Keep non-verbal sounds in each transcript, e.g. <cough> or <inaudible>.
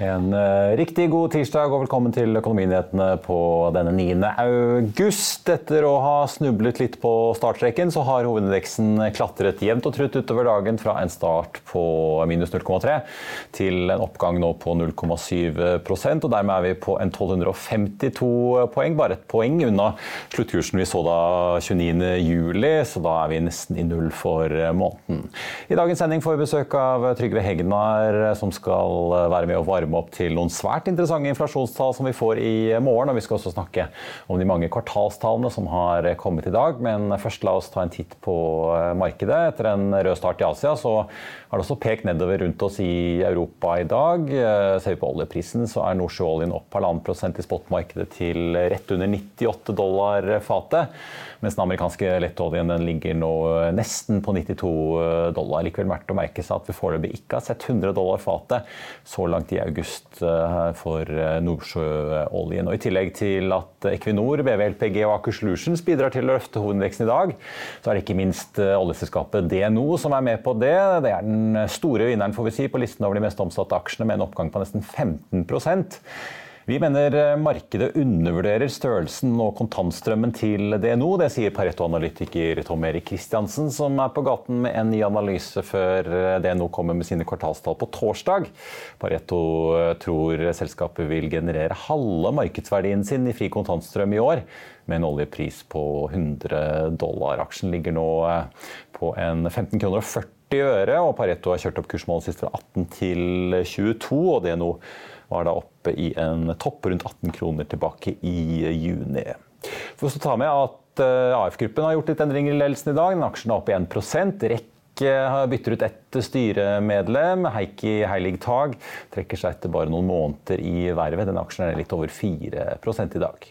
En uh, riktig god tirsdag og velkommen til Økonominyhetene på denne 9. august. Etter å ha snublet litt på startstreken, så har hovedindeksen klatret jevnt og trutt utover dagen fra en start på minus 0,3 til en oppgang nå på 0,7% og Dermed er vi på en 1252 poeng, bare et poeng unna sluttkursen vi så da 29. juli, så da er vi nesten i null for måneden. I dagens sending får vi besøk av Trygve Hegnar, som skal være med å varme opp til noen svært interessante inflasjonstall som vi får i morgen. Og vi skal også snakke om de mange kvartalstallene som har kommet i dag. Men først la oss ta en titt på eh, markedet. Etter en rød start i Asia så har det også pekt nedover rundt oss i Europa i dag. Eh, ser vi på oljeprisen, så er nordsjøoljen opp halvannen prosent i spotmarkedet til rett under 98 dollar fatet. Mens den amerikanske lettoljen den ligger nå nesten på 92 dollar. Likevel verdt å merke seg at vi foreløpig ikke har sett 100 dollar fatet så langt i august eh, for eh, nordsjøoljen. Og I tillegg til at Equinor, BV LPG og Aker Solutions bidrar til å løfte hovedindeksen i dag, så er det ikke minst eh, oljeselskapet DNO som er med på det. Det er den store vinneren får vi si, på listen over de mest omsatte aksjene, med en oppgang på nesten 15 vi mener eh, markedet undervurderer størrelsen og kontantstrømmen til DNO. Det sier Pareto-analytiker Tom Erik Kristiansen, som er på gaten med en ny analyse før eh, DNO kommer med sine kvartalstall på torsdag. Pareto eh, tror selskapet vil generere halve markedsverdien sin i fri kontantstrøm i år med en oljepris på 100 dollar. Aksjen ligger nå på en 15 kroner og 40 øre, og Pareto har kjørt opp kursmålet sist fra 18 til 22. og det var da oppe i en topp rundt 18 kroner tilbake i juni. For å ta med at eh, AF-gruppen har gjort litt endringer i ledelsen i dag. Den aksjen er oppe i 1% REC bytter ut ett styremedlem. Heikki Heilig Tag trekker seg etter bare noen måneder i vervet. Den aksjen er litt over 4 i dag.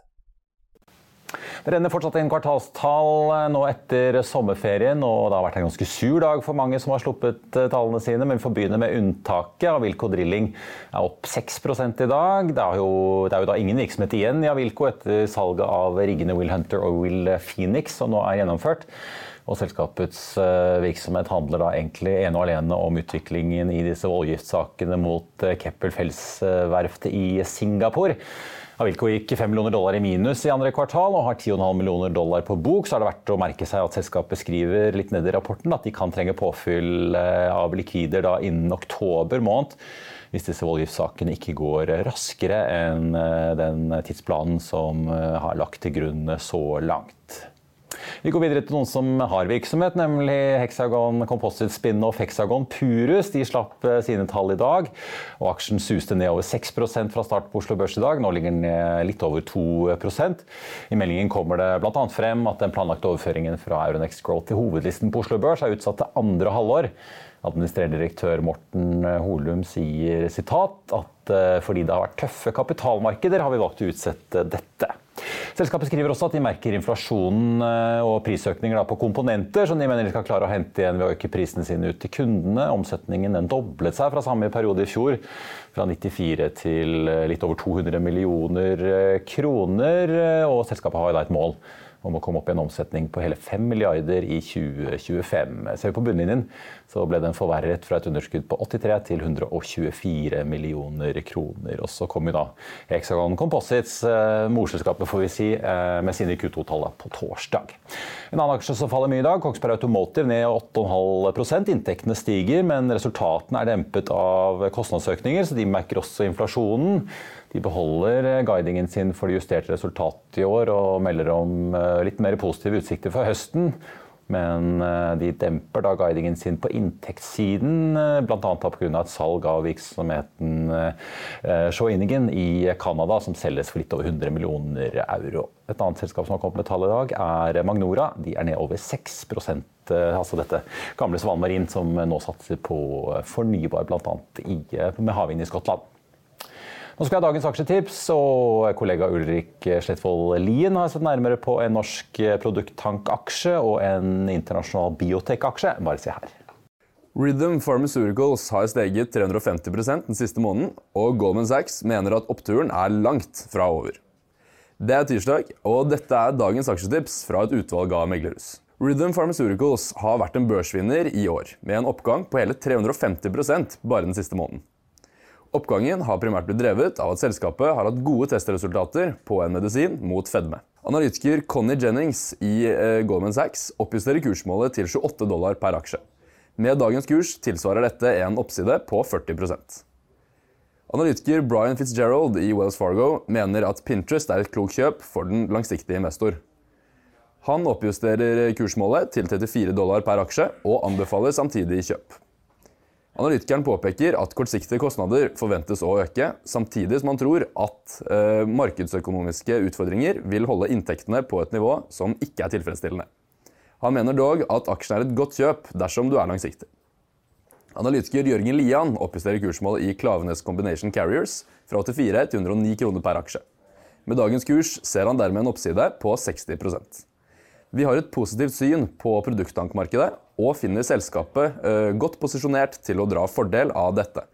Det renner fortsatt inn kvartalstall eh, nå etter sommerferien, og det har vært en ganske sur dag for mange som har sluppet eh, tallene sine. Men vi får begynne med unntaket. Avilco Drilling er opp 6 i dag. Det er, jo, det er jo da ingen virksomhet igjen i Avilco etter salget av riggene Will Hunter og Will Phoenix, som nå er gjennomført. Og selskapets eh, virksomhet handler da egentlig ene og alene om utviklingen i disse voldgiftssakene mot Keppel Fels-verftet i Singapore. Avilko gikk 5 millioner dollar i minus i andre kvartal og har 10,5 millioner dollar på bok. Så er det verdt å merke seg at selskapet skriver litt ned i rapporten at de kan trenge påfyll eh, av likvider da innen oktober måned hvis disse voldgiftssakene ikke går raskere enn eh, den tidsplanen som eh, har lagt til grunn så langt. Vi går videre til noen som har virksomhet, nemlig Hexagon Composite Spin-off Hexagon Purus. De slapp eh, sine tall i dag, og aksjen suste ned over 6% fra start på Oslo Børs i dag. Nå ligger den ned litt over 2 I meldingen kommer det bl.a. frem at den planlagte overføringen fra Euronext Growth til hovedlisten på Oslo Børs er utsatt til andre halvår. Administrerende direktør Morten Holum sier sitat at eh, fordi det har vært tøffe kapitalmarkeder, har vi valgt å utsette dette. Selskapet skriver også at de merker inflasjonen eh, og prisøkninger på komponenter, som de mener de skal klare å hente igjen ved å øke prisene sine ut til kundene. Omsetningen den doblet seg fra samme periode i fjor, fra 94 til eh, litt over 200 millioner eh, kroner. Og selskapet har da et mål om å komme opp i en omsetning på hele 5 milliarder i 2025. Ser vi på bunnlinjen, så ble den forverret fra et underskudd på 83 til 124 millioner kroner. Og så kom jo da Hexagon Composites, eh, morselskapet får vi si, eh, med sine Q2-tall på torsdag. En annen aksje som faller mye i dag, Kongsberg Automotive ned 8,5% Inntektene stiger, men resultatene er dempet av kostnadsøkninger, så de merker også inflasjonen. De beholder eh, guidingen sin for det justerte resultatet i år og melder om eh, litt mer positive utsikter for høsten. Men eh, de demper da guidingen sin på inntektssiden, bl.a. pga. et salg av virksomheten Shawinigan i Canada, som selges for litt over 100 millioner euro. Et annet selskap som har kommet med tall i dag, er Magnora. De er ned over 6% altså dette gamle Svan Marin, som nå satser på fornybar, bl.a. med havvind i Skottland. Nå skal jeg ha dagens aksjetips, og kollega Ulrik Slettvold Lien har sett nærmere på en norsk produkttankaksje og en internasjonal biotech-aksje. Bare se her. Rhythm Pharmaceuticals har steget 350% den siste måneden, og Goldman Sachs mener at oppturen er langt fra over. Det er tirsdag, og dette er dagens aksjetips fra et utvalg av meglerhus. Rhythm Pharmaceuticals har vært en børsvinner i år, med en oppgang på hele 350% bare den siste måneden. Oppgangen har primært blitt drevet av at selskapet har hatt gode testresultater på en medisin mot fedme. Analytiker Connie Jennings i eh, Goldman Sachs oppjusterer kursmålet til 28 dollar per aksje. Med dagens kurs tilsvarer dette en oppside på 40% Analytiker Brian Fitzgerald i Wells Fargo mener at Pinterest er et klokt kjøp for den langsiktige investor. Han oppjusterer kursmålet til 34 dollar per aksje og anbefaler samtidig kjøp. Analytikeren påpeker at kortsiktige kostnader forventes å øke, samtidig som han tror at eh, markedsøkonomiske utfordringer vil holde inntektene på et nivå som ikke er tilfredsstillende. Han mener dog at aksjen er et godt kjøp dersom du er langsiktig. Analytiker Jørgen Lian oppjusterer kursmålet i Klavenes Combination Carriers fra 84 til 109 kroner per aksje. Med dagens kurs ser han dermed en oppside på 60% vi har et positivt syn på produkttankmarkedet og finner selskapet eh, godt posisjonert til å dra fordel av dette,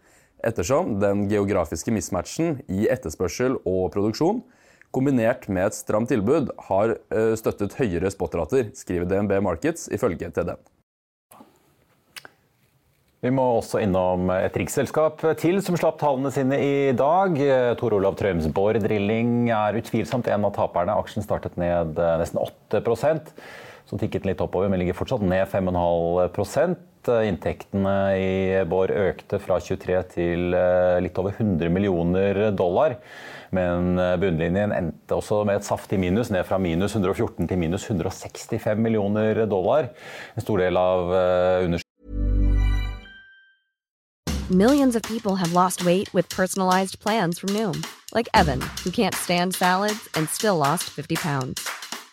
ettersom den geografiske mismatchen i etterspørsel og produksjon kombinert med et stramt tilbud har eh, støttet høyere spotrater, skriver DNB Markets ifølge TDN. Vi må også innom et riksselskap til som slapp tallene sine i dag. Tor Olav Trøims Bård Drilling er utvilsomt en av taperne. Aksjen startet ned eh, nesten 8 Så tikket litt oppover, men ligger fortsatt ned 5,5% Inntektene i Bård økte fra 23 til eh, litt over 100 millioner dollar. Men eh, bunnlinjen endte også med et saftig minus, ned fra minus 114 til minus 165 millioner dollar. En stor del av underskuddet Millions of people have lost weight with personalized plans from Noom, like Evan, who can't stand salads and still lost 50 pounds.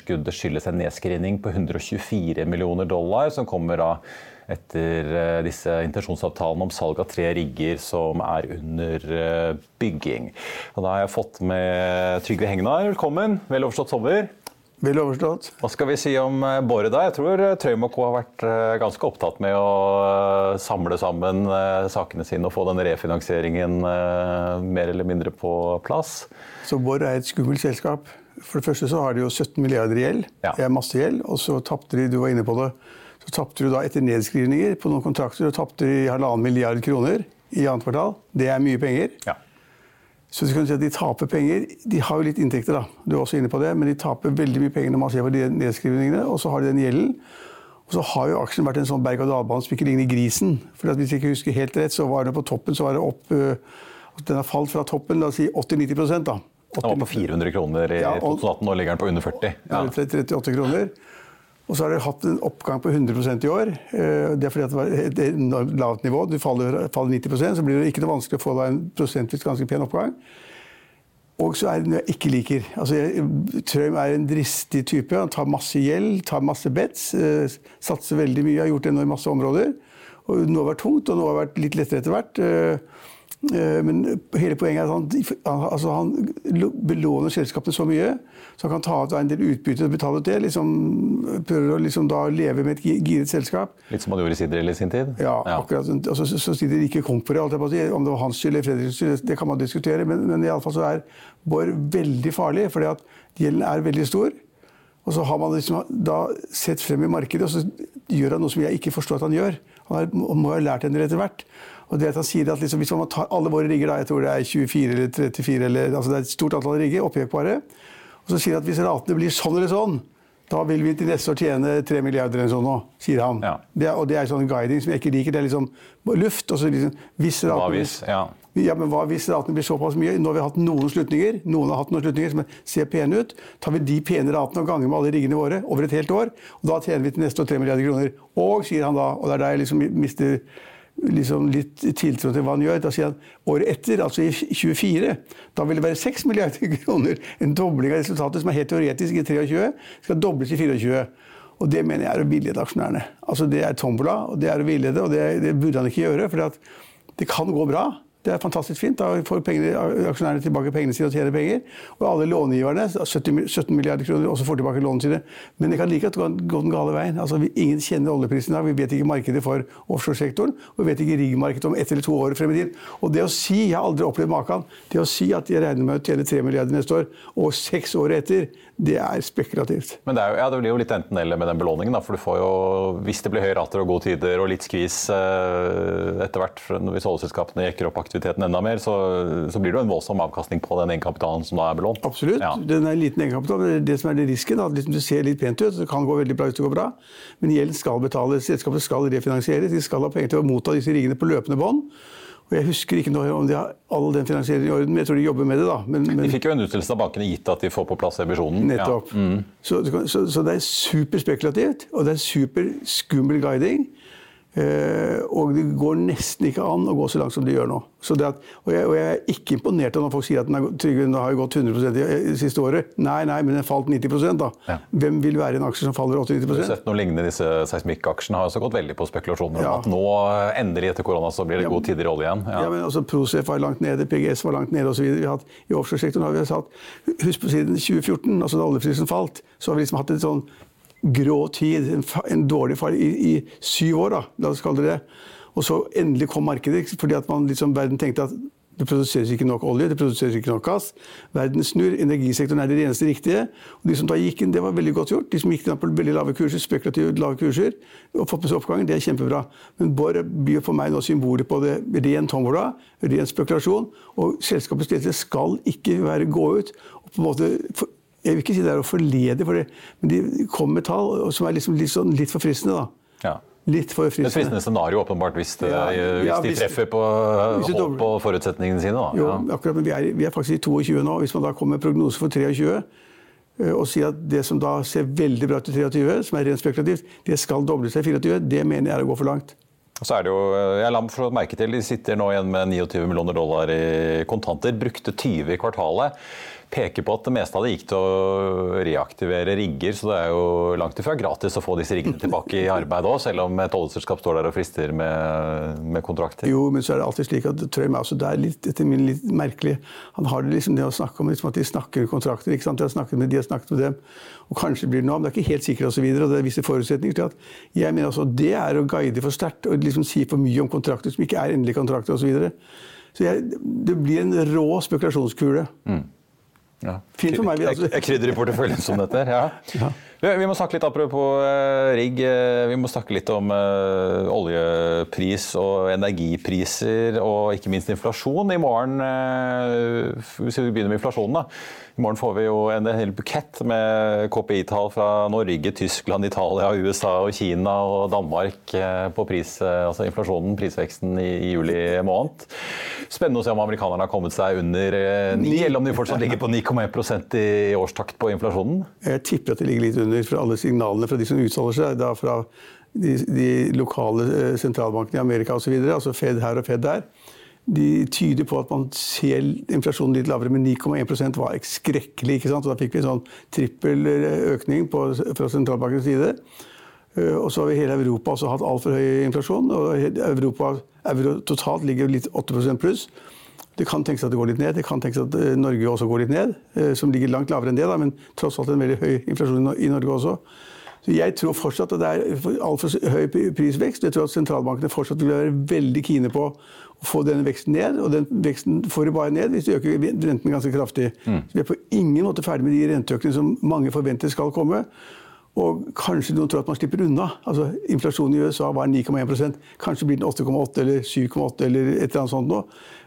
Skuddet skyldes en nedskrivning på 124 millioner dollar, som kommer da etter eh, disse intensjonsavtalene om salg av tre rigger som er under eh, bygging. Og da har jeg fått med Trygve Hegnar. Velkommen. Vel overstått sommer. Vel overstått. Hva skal vi si om eh, Bård da? Jeg tror Trøim og Co. har vært ganske opptatt med å samle sammen sakene sine og få denne refinansieringen mer eller mindre på plass. Så Bård er et skummelt selskap. For det første så har de jo 17 milliarder i gjeld. Ja. Det er masse gjeld. Og så tapte de, du var inne på det, så tapte du da etter nedskrivninger på noen kontrakter og tapte de halvannen milliard kroner i annet kvartal. Det er mye penger. Ja. Så du kan si at de taper penger. De har jo litt inntekter, da. Du er også inne på det, men de taper veldig mye penger når man ser på de nedskrivningene. Og så har de den gjelden. Og så har jo aksjen vært en sånn berg-og-dal-bane som ikke ligner grisen. For Hvis jeg ikke husker helt rett, så var det på toppen så var det opp øh, Den har falt fra toppen la oss si 80-90 da. Den var på 400 kroner i ja, 2018, nå ligger den på under 40. Ja. 38 kroner. Og så har det hatt en oppgang på 100% i år. Eh, det er fordi det var et enormt lavt nivå. Du faller, faller 90% så blir det ikke noe vanskelig å få deg en prosentvis ganske pen oppgang. Og så er det noe jeg ikke liker. Altså, Trøim er en dristig type. Han tar masse gjeld, tar masse bets. Eh, satser veldig mye, har gjort det nå i masse områder. Og Noe har vært tungt, og noe har vært litt lettere etter hvert. Eh, men hele poenget er at han, altså han belåner selskapene så mye så han kan ta ut en del utbytte og betale ut det. Liksom, prøver å liksom da leve med et giret selskap. Litt som han gjorde i Sidril i sin tid? Ja, ja. akkurat. Altså, så, så ikke kom på det. Om det var hans skyld eller Fredriks skyld, det kan man diskutere. Men, men iallfall så er Bård veldig farlig, fordi at gjelden er veldig stor. Og så har man liksom da sett frem i markedet, og så gjør han noe som jeg ikke forstår at han gjør. Han må ha lært en del etter hvert. Og det at han sier at liksom, Hvis man tar alle våre rigger, da, jeg tror det er 24 eller 34 eller, altså Det er et stort antall rigger, oppjekbare. Og så sier han at hvis ratene blir sånn eller sånn, da vil vi til neste år tjene 3 milliarder eller sånn nå, sier han. Ja. Det og det er sånn guiding som jeg ikke liker. Det er liksom luft. og så liksom, hvis ratene, hvis, ja. ja, men hva hvis ratene blir såpass mye? Nå har vi hatt noen slutninger noen har hatt noen slutninger som ser pene ut. Tar vi de pene ratene og ganger med alle riggene våre over et helt år, og da tjener vi til neste år 3 milliarder kroner. Og, sier han da, og det er der jeg liksom mister liksom litt tiltro til hva han gjør. Da sier han året etter, altså i 24, da vil det være 6 milliarder <laughs> kroner. En dobling av resultatet som er helt teoretisk i 23, skal dobles i 24. Og det mener jeg er å villede aksjonærene. Altså Det er tombola, og det er å villede, og det, det, burde han ikke gjøre. For det kan gå bra. Det er fantastisk fint. Da får pengene, aksjonærene tilbake pengene sine og tjener penger. Og alle långiverne, 70, 17 milliarder kroner, også får tilbake lånene sine. Men det kan like godt gå den gale veien. Altså, ingen kjenner oljeprisen i. Vi vet ikke markedet for offshoresektoren. Og vi vet ikke riggmarkedet om ett eller to år frem i tid. Og det å si, jeg har aldri opplevd maken, det å si at jeg regner med å tjene 3 milliarder neste år, og seks år etter, det er spekulativt. Men det, er jo, ja, det blir jo litt enten-eller med den belåningen. Da, for du får jo, Hvis det blir høye rater og gode tider og litt skvis eh, etter hvert, hvis oljeselskapene jekker opp aktiviteten enda mer, så, så, blir det jo en voldsom avkastning på den egenkapitalen som da er belånt. Absolutt. Ja. Den er liten egenkapital. Det, det som er det risken, at liksom det ser litt pent ut. Det kan gå veldig bra hvis det går bra. Men gjelden skal betales. Selskapet skal refinansieres. De skal ha penger til å motta disse riggene på løpende bånd. Og Jeg husker ikke om de har all den finansieringen i orden, men jeg tror de jobber med det. da. Men, men... De fikk jo en utstillelse av bankene gitt at de får på plass emisjonen. Nettopp. Ja. Mm. Så, så, så, det er superspekulativt, og det er superskummel guiding. Uh, og det går nesten ikke an å gå så langt som de gjør nå. At, og, jeg, og, jeg, er ikke imponert når folk sier at den, er, den har gått 100 i, i siste året. Nei, nei, men den falt 90 da. Ja. Hvem vil være en aksje som faller 80-90 Du har sett noe lignende Disse seismikkaksjene har også gått veldig på spekulasjoner ja. om at nå eh, endelig etter korona så blir det ja, gode tider i olje igjen. Ja, men altså Procef var langt nede, PGS var langt nede osv. I offshoresektoren har vi hatt Husk på siden 2014, altså da oljeprisen falt, så har vi liksom hatt et sånn grå tid, en, en dårlig fall, i, i, syv år, da, la oss kalle det det. Og så endelig kom markedet, fordi at man liksom, verden tenkte at det produseres ikke nok olje, det produseres ikke nok gass. Verden snur, energisektoren er det eneste riktige. Og De som da gikk inn, det var veldig godt gjort. De som gikk inn på veldig lave kurser, spekulative lave kurser, og fått med seg oppgangen, det er kjempebra. Men Borr blir for meg nå symbolet på det ren tombola, ren spekulasjon. Og selskapets ledelse skal ikke være, gå ut og på en måte jeg vil ikke si det er å forlede, for det, men de kommer med tall som er liksom litt, sånn, litt for fristende. da. Ja. Litt for fristende. Et fristende scenario, åpenbart, hvis, det, ja, hvis de treffer på, håp og forutsetningene sine. Da. Jo, akkurat, men vi er, vi er, faktisk i 22 nå. Hvis man da kommer med prognose for 23 eh, og sier at det som da ser veldig bra ut i 23, som er rent spekulativt, det skal doble seg i 24, det mener jeg er å gå for langt. Så er det jo, jeg la meg merke til, De sitter nå igjen med 29 millioner dollar i kontanter. Brukte 20 i kvartalet peker på at det meste av det gikk til å reaktivere rigger, så det er jo langt ifra gratis å få disse riggene tilbake i arbeid òg, selv om et oljeselskap står der og frister med, med, kontrakter. Jo, men så er det alltid slik at Trøim er også der litt, etter min litt merkelig. Han har det liksom det å snakke om liksom at de snakker kontrakter. ikke sant? De har snakket med de har snakket med dem. Og kanskje blir det noe, men det er ikke helt sikkert osv. Det er visse forutsetninger til at jeg mener altså, Det er å guide for sterkt og liksom si for mye om kontrakter som ikke er endelige kontrakter osv. Så, videre. så jeg, det blir en rå spekulasjonskule. Mm. Ja. Fint for meg. Altså. Krydder i porteføljen som dette. Ja. ja. Vi må snakke litt apropos uh, rigg. Eh, vi må snakke litt om uh, oljepris og energipriser, og ikke minst inflasjon. I morgen, hvis vi begynner med inflasjonen, da. I morgen får vi jo en hel bukett med KPI-tall fra Norge, Tyskland, Italia, USA og Kina og Danmark på pris, altså inflasjonen, prisveksten i, i juli måned. Spennende å se om amerikanerne har kommet seg under 9, eller om de fortsatt ligger på 9,1% i årstakt på inflasjonen. Jeg tipper at de ligger litt under under fra alle signalene fra de som uttaler seg, da fra de, de lokale eh, sentralbankene i Amerika osv., altså Fed her og Fed der, de tyder på at man ser inflasjonen litt lavere, men 9,1% var skrekkelig. ikke sant? Og da fikk vi en sånn trippel eh, økning på, fra sentralbankens side. Eh, og så har vi hele Europa også hatt altfor høy inflasjon. og Europa Euro totalt ligger litt 8% pluss. Det kan tenkes at det går litt ned. Det kan tenkes at eh, Norge også går litt ned, eh, som ligger langt lavere enn det, da, men tross alt en veldig høy inflasjon i Norge også. Så Jeg tror fortsatt at det er altfor høy prisvekst. Jeg tror at sentralbankene fortsatt vil være veldig kine på å få denne veksten ned. Og den veksten får de bare ned hvis de øker renten ganske kraftig. Mm. Så Vi er på ingen måte ferdig med de renteøkningene som mange forventer skal komme. Og kanskje noen tror at man slipper unna. Altså, Inflasjonen i USA var 9,1% Kanskje blir den 8,8 eller 7,8 eller et eller annet sånt nå.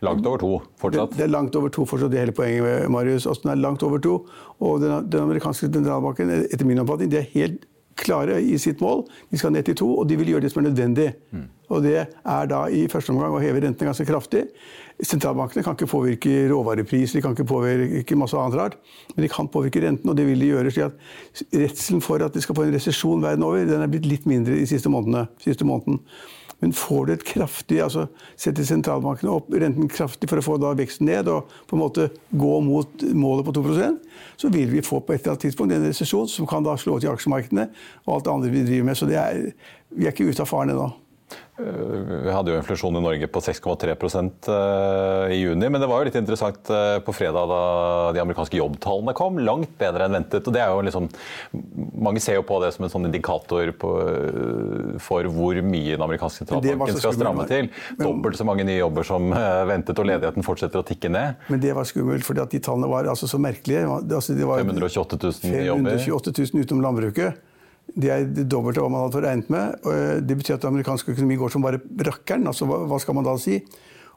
Langt over to fortsatt? Det, det, er langt over to fortsatt, det er hele poenget, med Marius. Altså, den er langt over to. Og den, den amerikanske sentralbanken, etter min oppfatning, det er helt klare i sitt mål. De skal ned til to, og de vil gjøre det som er nødvendig. Mm. Og det er da i første omgang å heve rentene ganske kraftig. Sentralbankene kan ikke påvirke råvarepriser, de kan ikke påvirke masse annet rart. Men de kan påvirke renten, og det vil de gjøre. slik at Redselen for at de skal få en resesjon verden over, den er blitt litt mindre de siste månedene. Siste måneden. Men får du et kraftig, altså setter sentralbankene opp renten kraftig for å få veksten ned og på en måte gå mot målet på 2% så vil vi få på et eller annet tidspunkt en resesjon som kan da slå til aksjemarkedene og alt det andre vi driver med. Så er, vi er ikke ute av faren ennå. Vi hadde jo inflasjon i Norge på 6,3 eh, i juni. Men det var jo litt interessant eh, på fredag da de amerikanske jobbtallene kom. Langt bedre enn ventet. og det er jo liksom, Mange ser jo på det som en sånn indikator på, eh, for hvor mye den amerikanske sentralbanken skal stramme til. Dobbelt så mange nye jobber som ventet, og ledigheten fortsetter å tikke ned. Men det var skummelt, fordi at de tallene var altså så merkelige. Altså, det var 528 000 jobber. 528 000 utenom landbruket. Det er det dobbelte av hva man hadde regnet med. Eh, det betyr at amerikansk økonomi går som bare rakkeren. Altså, hva skal man da si?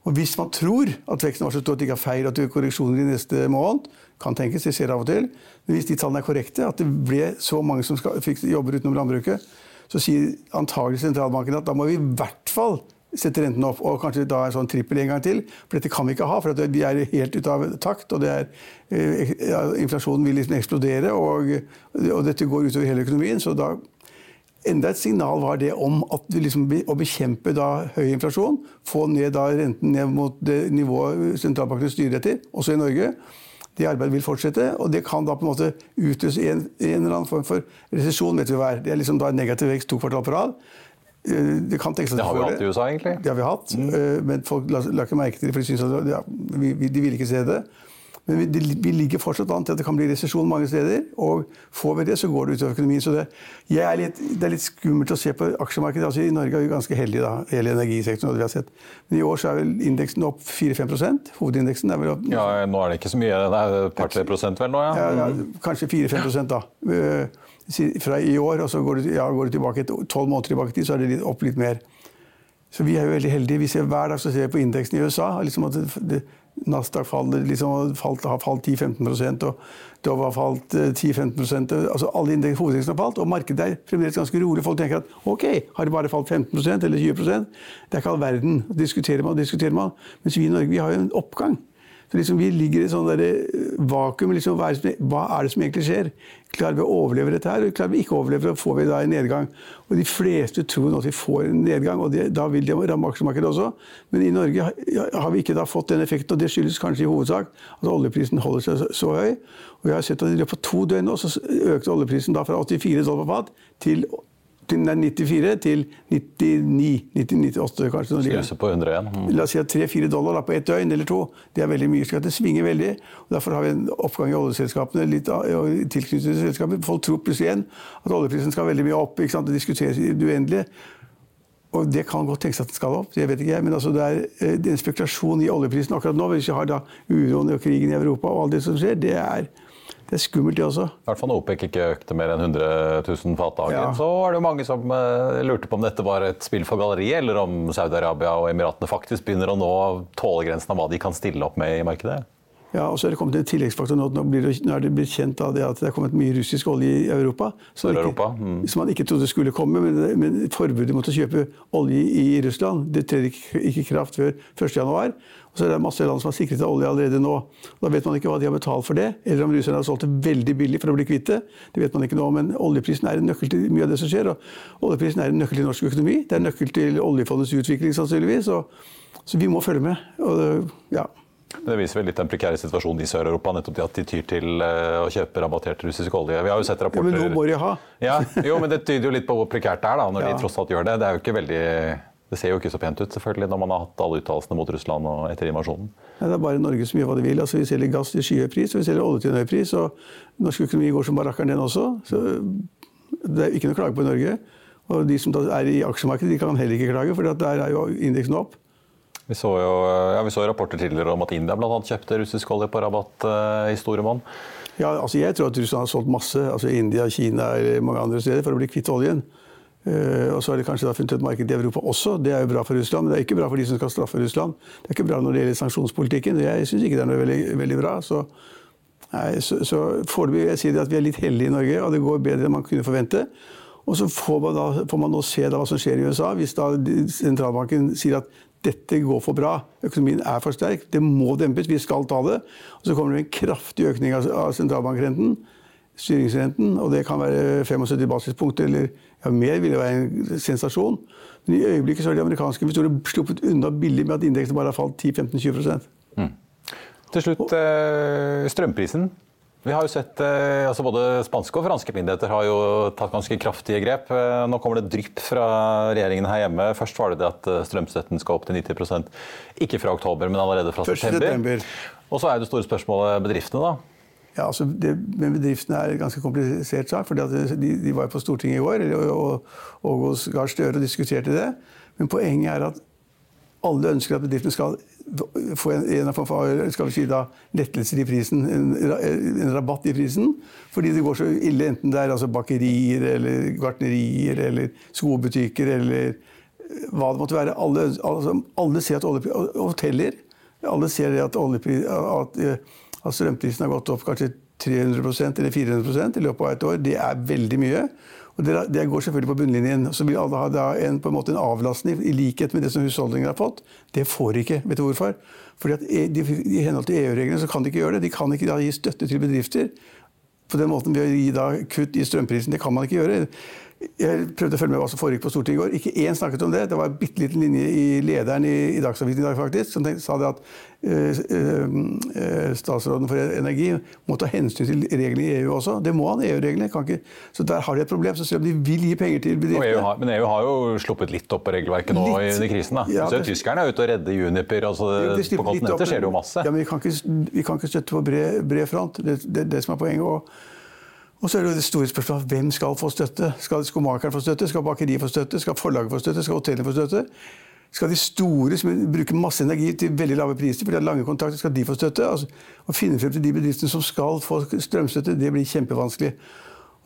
Og Hvis man tror at veksten var så stor at det ikke er feil at det er korreksjoner i neste måned, kan tenkes, det skjer av og til, men hvis de tallene er korrekte, at det ble så mange som fikk jobber utenom landbruket, så sier antagelig sentralbanken at da må vi i hvert fall sette renten opp, og kanskje da en sånn trippel en gang til. For dette kan vi ikke ha, for vi er helt ute av takt. og er, eh, ja, Inflasjonen vil liksom eksplodere, og, og, dette går utover hele økonomien. så da Enda et signal var det om at liksom, å bekjempe da høy inflasjon, få ned da renten ned mot det nivået sentralbankene styrer etter, også i Norge. Det arbeidet vil fortsette, og det kan da på en måte utløse en, en eller annen form for resesjon. vet vi hva. Det er liksom da negativ vekst to kvartal på rad. Eh, det, kan tenkes at det har vi hatt i USA, egentlig. Det har vi hatt, mm. Eh, men folk la, la, ikke merke til det, for de synes at ja, vi, de vil ikke se det. Men vi, vi ligger fortsatt an til at det kan bli resesjon mange steder. Og får vi det, så går det utover økonomien. Så det, er litt, det er litt skummelt å se på aksjemarkedet. Altså, I Norge er vi ganske heldige, da, hele energisektoren. vi har sett. Men i år så er vel indeksen opp 4-5% Hovedindeksen er vel opp Ja, Nå er det ikke så mye. Det er et par-tre prosent vel nå, ja. ja, ja kanskje 4-5% da. Fra i år, og så går du, ja, går du tilbake tolv måneder tilbake til, så er det litt, opp litt mer. Så vi er jo veldig heldige. Vi ser Hver dag så ser vi på indeksen i USA. liksom at det, Nasdaq faller, liksom, falt, har falt 10-15% og Dove har falt 10-15 eh, altså Alle hovedindeksene har falt, og markedet er fremdeles ganske rolig. Folk tenker at ok, har det bare falt 15% eller 20% Det er ikke all verden. Diskuterer man og diskuterer man. Mens vi i Norge vi har jo en oppgang. Så liksom Vi ligger i sånn vakuum. Liksom, hva, er det, hva, er det som egentlig skjer? Klarer vi å overleve dette her? Klarer vi ikke å overleve, så får vi da en nedgang. Og De fleste tror nå at vi får en nedgang, og det, da vil det ramme aksjemarkedet også. Men i Norge har vi ikke da fått den effekten, og det skyldes kanskje i hovedsak at oljeprisen holder seg så, så høy. Og vi har sett at I løpet av to døgn nå, så økte oljeprisen da fra 84 dollar på fat til 94 til 99, 98 kanskje. Snuse på 100 igjen. Mm. La oss si at 3-4 dollar da, på ett døgn eller to. Det er veldig mye. Så det svinger veldig. og Derfor har vi en oppgang i oljeselskapene. litt tilknyttet til selskapet. Folk tror plutselig igjen at oljeprisen skal veldig mye opp. ikke sant? Det diskuteres i det uendelige. Og det kan godt tenkes at den skal opp. det vet ikke jeg, Men altså det, er, eh, det er en spekulasjon i oljeprisen akkurat nå. Hvis vi har da uroen og krigen i Europa og alt det som skjer, det er det er skummelt, det også. I hvert fall når OPEC ikke økte mer enn 100 000 fat dagen, ja. så var det jo mange som uh, lurte på om dette var et spill for galleriet, eller om Saudi-Arabia og Emiratene faktisk begynner å nå tålegrensen av hva de kan stille opp med i markedet. Ja, og så er det kommet en tilleggsfaktor nå. Nå, det, nå er det blitt kjent av det at det er kommet mye russisk olje i Europa. Som, Europa. Mm. som man ikke trodde skulle komme. Men, men, forbudet mot å kjøpe olje i Russland det trer ikke i kraft før 1.1. Og så er det masse land som har sikret seg olje allerede nå. Da vet man ikke hva de har betalt for det, eller om russerne har solgt det veldig billig for å bli kvitt det. Det vet man ikke nå, men oljeprisen er en nøkkel til mye av det som skjer. Og oljeprisen er en nøkkel til norsk økonomi. Det er en nøkkel til oljefondets utvikling, sannsynligvis. Og, så vi må følge med. Og, ja. Det viser vel litt den prekære situasjonen i Sør-Europa. nettopp At de tyr til eh, å kjøpe rabattert russisk olje. Vi har jo sett rapporter... Ja, men nå må de ha. ja, jo, men Det tyder jo litt på hvor prekært det er, da, når ja. de tross alt gjør det. Det er jo ikke veldig Det ser jo ikke så pent ut selvfølgelig når man har hatt alle uttalelsene mot Russland og etter invasjonen. Nei, det er bare Norge som gjør hva de vil. Altså, vi selger gass til skyhøy pris, og vi selger olje til en høy pris. Og norsk økonomi går som barrakkeren, den også. Så det er ikke noe å klage på i Norge. Og de som er i aksjemarkedet, de kan heller ikke klage, for der er jo indeksen opp. Vi så jo ja, vi så rapporter tidligere om at India annet kjøpte russisk olje på rabatt uh, i store monn. Ja, altså jeg tror at Russland har solgt masse, altså India, Kina eller mange andre steder, for å bli kvitt oljen. Uh, og så har de kanskje funnet et marked i Europa også. Det er jo bra for Russland, men det er ikke bra for de som skal straffe Russland. Det er ikke bra når det gjelder sanksjonspolitikken. Jeg syns ikke det er noe veldig, veldig bra. Så, nei, så, så foreløpig at vi er litt heldige i Norge, og det går bedre enn man kunne forvente. Og så får man, da, får man nå se hva som skjer i USA. Hvis da sentralbanken sier at dette går for bra, økonomien er for sterk, det må dempes, vi skal ta det. Og så kommer det en kraftig økning av, sentralbankrenten, styringsrenten, og det kan være 75 basispunkter eller ja, mer, vil være en sensasjon. Men i øyeblikket så har de amerikanske investorer sluppet unna billig med at indeksen bare har falt 10-15-20 mm. Til slutt eh, strømprisen. Vi har jo sett, eh, altså Både spanske og franske myndigheter har jo tatt ganske kraftige grep. Eh, nå kommer det drypp fra regjeringen her hjemme. Først var det det at eh, strømstøtten skal opp til 90 Ikke fra oktober, men allerede fra september. Og så er det store spørsmålet bedriftene, da. Ja, altså det men Bedriftene er en ganske komplisert sak. for de, de, var på Stortinget i går og, og og Gahr Støre og diskuterte det. Men poenget er at alle ønsker at bedriftene skal få en, en for skal vi si da, lettelser i prisen, en, en, rabatt i prisen. Fordi det går så ille, enten det er altså bakerier eller gartnerier eller skobutikker eller eh, hva det måtte være. Alle, altså, alle ser at olje, hoteller alle ser at, oljepris, at, eh, at strømprisen har gått opp kanskje 300 eller 400 i løpet av et år. Det er veldig mye. Og det, går selvfølgelig på bunnlinjen. Så vil alle ha en, en, en avlastning i likhet med det som husholdningene har fått. Det får de ikke. Vet du hvorfor? Fordi e, de, I henhold til EU-reglene så kan de ikke gjøre det. De kan ikke da gi støtte til bedrifter på den måten ved å gi da kutt i strømprisen. Det kan man ikke gjøre. Jeg prøvde å følge med hva som foregikk på Stortinget i går. Ikke én snakket om det. Det var en bitte liten linje i lederen i, i Dagsavisen i dag faktisk, som tenkte, sa det at øh, øh, statsråden for energi må ta hensyn til reglene i EU også. Det må han. EU-reglene kan ikke Så der har de et problem. Så selv om de vil gi penger til bedriftene EU har, Men EU har jo sluppet litt opp på regelverket nå litt, under krisen. da. Ja, så det, Tyskerne er ute og redder Juniper. Altså, det, på kontinentet skjer det jo masse. Ja, Men vi kan ikke, vi kan ikke støtte på bred, bred front. Det er det, det, som er poenget. Og, og så er det det store spørsmålet hvem skal få støtte. Skal skomakeren få støtte? Skal bakeriet få støtte? Skal forlaget få støtte? Skal hotellene få støtte? Skal de store som bruker masse energi til veldig lave priser, fordi de har lange kontrakter, skal de få støtte? Altså, å finne frem til de bedriftene som skal få strømstøtte, det blir kjempevanskelig.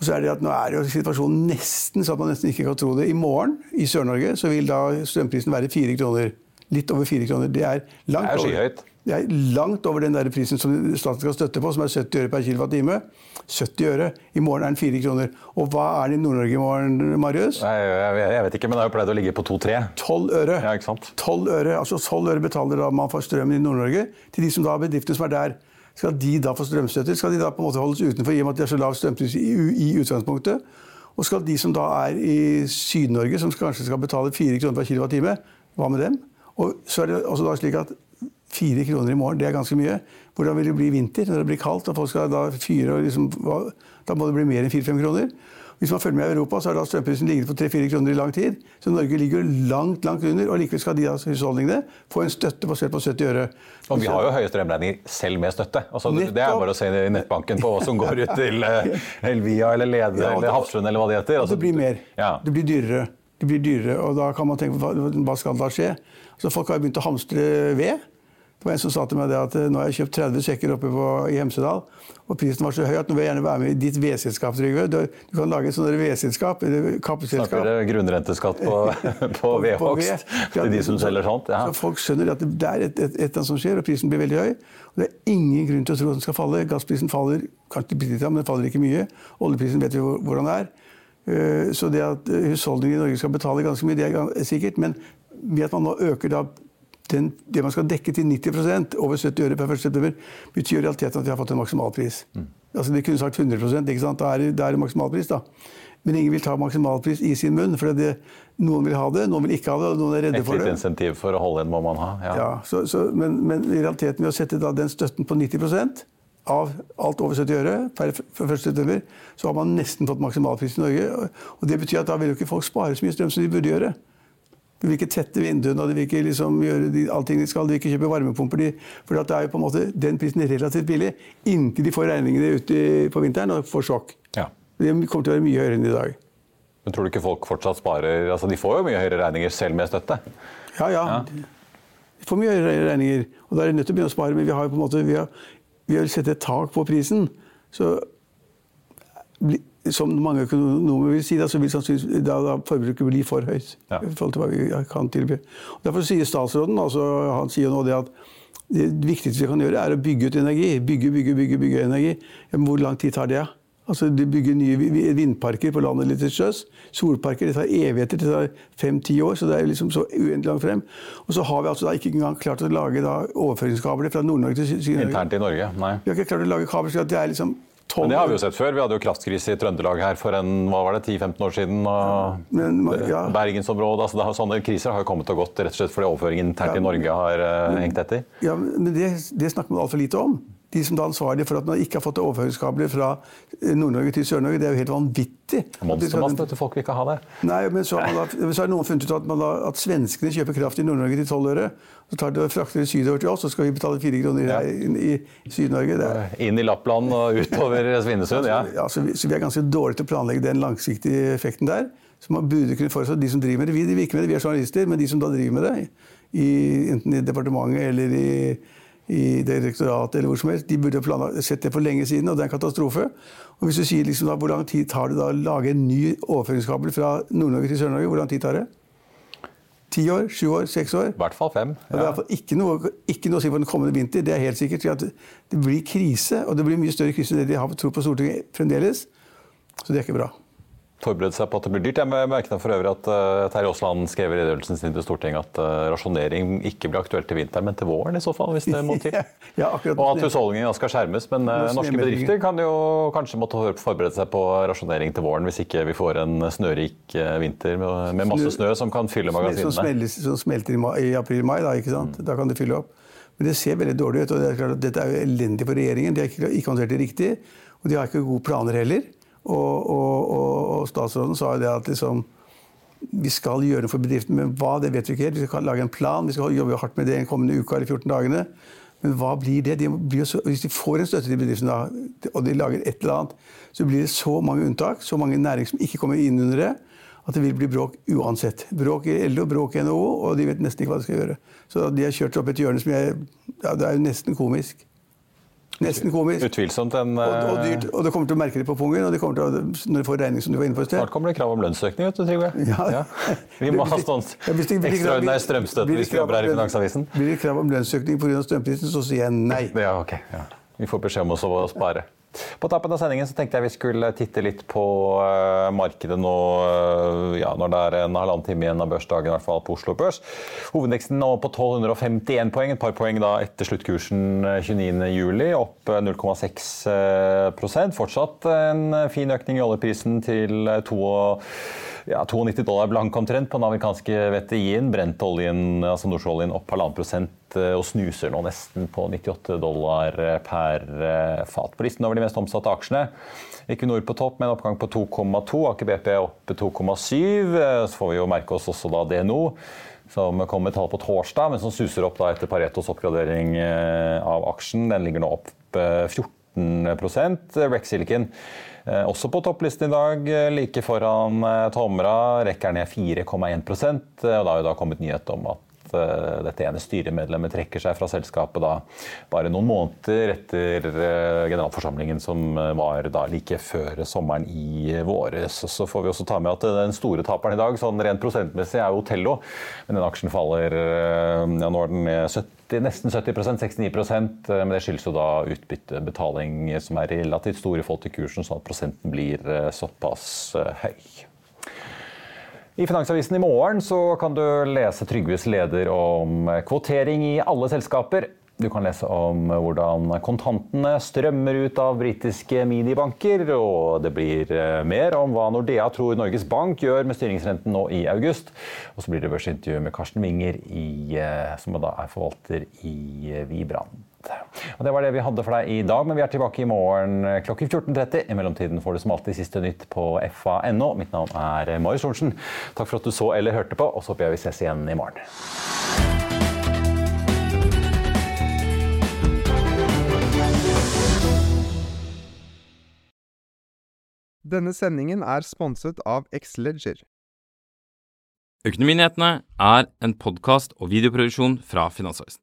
Og så er det at Nå er jo situasjonen nesten så at man nesten ikke kan tro det. I morgen i Sør-Norge så vil da strømprisen være fire kroner. Litt over fire kroner. Det er langt over. Det er. Det er langt over den der prisen som staten skal støtte på, som er 70 øre per kWt. 70 øre. I morgen er den 4 kroner. Og hva er den i Nord-Norge i morgen, Marius? Jeg, jeg, vet ikke, men det har jo pleid å ligge på 2-3. 12 øre. Ja, ikke sant? 12 øre, altså 12 øre betaler da man for strømmen i Nord-Norge til de som da har bedrifter som er der. Skal de da få strømstøtte? Skal de da på en måte holdes utenfor i og med at de har så lav strømpris i, i utgangspunktet? Og skal de som da er i Syd-Norge, som kanskje skal betale 4 kroner per kWt, hva med dem? Og så er det også da slik at Fire kroner i morgen, det er ganske mye. Hvordan vil det bli i vinter når det blir kaldt og folk skal da fyre? og liksom, Da må det bli mer enn fire-fem kroner. Hvis man følger med i Europa, så har da strømprisen ligget på 3-4 kroner i lang tid. Så Norge ligger langt langt under, og likevel skal de altså, husholdningene få en støtte basert på 70 øre. Og vi har jo høye strømregninger selv med støtte. Altså, det er bare å se i nettbanken på hva som går ut til uh, <laughs> Elvia eller Lede ja, eller Hafslund eller hva det heter. Altså, det blir mer. Ja. Det blir dyrere. Det blir dyrere, og da kan man tenke hva, hva skal da skje? Så folk har begynt å hamstre ved. Det var en som sa til meg at eh, nå har jeg kjøpt 30 sekker oppe på, i Hemsedal, og prisen var så høy at nå vil jeg gjerne være med i ditt vedselskap, Trygve. Du, du, kan lage et sånt vedselskap, kappeselskap. Snakker dere grunnrenteskatt på, <laughs> på vedhogst til de som selger sånt? Ja. Så folk skjønner at det er et eller annet som skjer, og prisen blir veldig høy. Og det er ingen grunn til å tro at den skal falle. Gassprisen faller kanskje litt, men den faller ikke mye. Oljeprisen vet vi hvordan det er. Eh, så det at husholdningene i Norge skal betale ganske mye, det er sikkert. Men ved at man nå øker den, det man skal dekke til 90% over 70 øre per 1. september, betyr i realiteten at vi har fått en maksimalpris. Mm. Altså, de kunne sagt 100 ikke sant? Da er, det, da er det maksimalpris. da. Men ingen vil ta maksimalpris i sin munn. for det, Noen vil ha det, noen vil ikke ha det. og noen er redde for det. Et lite insentiv for å holde igjen må man ha. Ja, ja så, så, men, men, i realiteten ved å sette den støtten på 90 av alt over 70 øre per 1. september, så har man nesten fått maksimalpris i Norge. og Det betyr at da vil jo ikke folk spare så mye strøm som de burde gjøre. De vil ikke tette vinduene og de vil ikke liksom gjøre de, allting de skal. De vil ikke kjøpe varmepumper. De, for det er jo på en måte den prisen er relativt billig inntil de får regningene ute på vinteren og får sjokk. Ja. Det kommer til å være mye høyere enn i dag. Men tror du ikke folk fortsatt sparer altså De får jo mye høyere regninger selv med støtte? Ja, ja. De får mye høyere regninger. Og da er de nødt til å begynne å spare. Men vi har jo på en måte, vi har, vi har sett et tak på prisen. Så som mange økonomer vil si, da, så vil sannsynligvis da, da forbruket bli for høyt. Ja. i forhold til hva vi kan tilby. Og derfor sier statsråden altså, han sier nå det at det viktigste vi kan gjøre, er å bygge ut energi. Bygge, bygge, bygge, bygge energi. Men hvor lang tid tar det? Altså, de bygger nye vindparker på landet litt til sjøs. Solparker. Det tar evigheter. Det tar fem-ti år. Så det er liksom så uendelig langt frem. Og så har vi altså da ikke engang klart å lage da overføringskabler fra Nord-Norge til Syd-Norge. Internt i Norge? Nei. Vi har ikke klart å lage kabler slik at det er liksom men det har vi jo sett før. Vi hadde jo kraftkrise i Trøndelag her for en, hva var det, 10-15 år siden. og Men, ja. Bergensområdet, altså har, Sånne kriser har jo kommet og gått rett og slett fordi overføringen internt Ja. i Norge har uh, hengt etter. Ja, men det, det snakker man altfor lite om. De som da er ansvarlige for at man ikke har fått overføringskabler fra eh, Nord-Norge til Sør-Norge, det er jo helt vanvittig. Monstermast, vet du. Folk vil ikke ha det. Nei, men så har, man da, så har noen funnet ut at, man da, at svenskene kjøper kraft i Nord-Norge til 12 øre. Så tar de og frakter det sydover til oss, så skal vi betale 4 kroner Ja. i, i Syd-Norge. Inn i Lappland og utover Svinesund. ja. Ja, så, vi, så vi er ganske dårlige til å planlegge den langsiktige effekten der. Så man burde kunne forestå at de som driver med det, vi, de virker med det, vi er journalister, men de som da driver med det, i, enten i departementet eller i, i direktoratet eller hvor som helst, de burde sett det for lenge siden, og det er en katastrofe. Og hvis du sier liksom da, hvor lang tid tar det da å lage en ny overføringskabel fra Nord-Norge til Sør-Norge, hvor lang tid tar det? Ti år? Sju år? Seks år? I hvert fall fem. Ja. Det er iallfall ikke noe, ikke noe å si på den kommende vinter. Det er helt sikkert. At det blir krise, og det blir mye større krise enn det de har tro på Stortinget fremdeles. Så det er ikke bra. Forberede seg på at det blir dyrt. Jeg merket for øvrig at uh, Terje Aasland skrev i redegjørelsen sin til Stortinget at uh, rasjonering ikke blir aktuelt til vinteren, men til våren i så fall, hvis det må <laughs> til. Ja. Og at husholdningene skal skjermes. Men uh, norske bedrifter kan jo kanskje måtte forberede seg på rasjonering til våren hvis ikke vi får en snørik vinter med, med masse snø som kan fylle Som, magasinene. smelter, som smelter i, i april-mai, da, ikke sant? Da kan det fylle opp. Men det ser veldig dårlig ut. og det er klart at Dette er jo elendig for regjeringen. De har ikke, ikke håndtert det riktig. Og de har ikke gode planer heller. Og, og, og, statsråden sa jo det at liksom, vi skal gjøre noe for bedriften, men hva, det vet vi ikke helt. Vi skal lage en plan, vi skal jobbe hardt med det den kommende uka eller 14 dagene. Men hva blir det? De blir så, hvis de får en støtte til bedriften, da, og de lager et eller annet, så blir det så mange unntak, så mange næringer som ikke kommer inn under det, at det vil bli bråk uansett. Bråk i LO, bråk i NHO, og de vet nesten ikke hva de skal gjøre. Så de har kjørt opp et hjørne som jeg, ja, det er jo nesten komisk. <laughs> Nesten komisk. Utvilsomt en Og, og, dyrt, og det kommer til å merke det på pungen, og det kommer til å, når du får regning som du var inne på i sted. Snart kommer det krav om lønnsøkning, vet du, Trygve. Ja. Vi må <laughs> ha sånn ja, ekstraordinær strømstøtte hvis vi jobber her i Finansavisen. Blir det krav om lønnsøkning pga. strømprisen, så sier jeg nei. Ja, ok. Ja. Vi får beskjed om å spare. På tappen av sendingen så tenkte jeg vi skulle titte litt på eh, markedet nå eh, ja, når det er en halvannen time igjen av børsdagen, i hvert fall på Oslo Børs. Hovedindeksen nå på 1251 poeng, et par poeng da etter sluttkursen eh, 29.07, opp eh, 0,6 prosent. Fortsatt en fin økning i oljeprisen til eh, to og ja, 92 dollar blank omtrent på den amerikanske VTI-en. Brent-oljen, altså nordsjøoljen, opp halvannen prosent eh, og snuser nå nesten på 98 dollar per eh, fat. På listen over de mest omsatte aksjene. Equinor på topp med en oppgang på 2,2. Aker BP opp 2,7. Eh, Så får vi jo merke oss også da DNO. Som kom med tall på torsdag, men som suser opp da etter Paretos oppgradering eh, av aksjen. Den ligger nå opp eh, 14 Rex Silicon eh, også på topplisten i dag, eh, like foran eh, Tomra. Rekker ned 4,1 eh, og da har jo da kommet nyhet om at eh, dette ene styremedlemmet trekker seg fra selskapet da bare noen måneder etter eh, generalforsamlingen som eh, var da like før sommeren i våres. Så får vi også ta med at den store taperen i dag, sånn rent prosentmessig, er Otello. Men den aksjen faller ja, Nå er den 70 nesten 70% 69 eh, men det skyldes jo da utbyttebetaling som er relativt stor i forhold til kursen, sånn at prosenten blir såpass høy. I Finansavisen i morgen kan du lese Trygves leder om kvotering i alle selskaper. Du kan lese om hvordan kontantene strømmer ut av britiske minibanker. Og det blir eh, mer om hva Nordea tror Norges Bank gjør med styringsrenten nå i august. Og så blir det børsintervju med Karsten Winger, eh, som da er forvalter i eh, Vibran. Og Det var det vi hadde for deg i dag, men vi er tilbake i morgen klokken 14.30. I mellomtiden får du som alltid siste nytt på fa.no. Mitt navn er Marius Thorensen. Takk for at du så eller hørte på, og så håper jeg vi ses igjen i morgen. Denne sendingen er sponset av Xleger. Økonominyhetene er en podkast og videoproduksjon fra Finansavisen.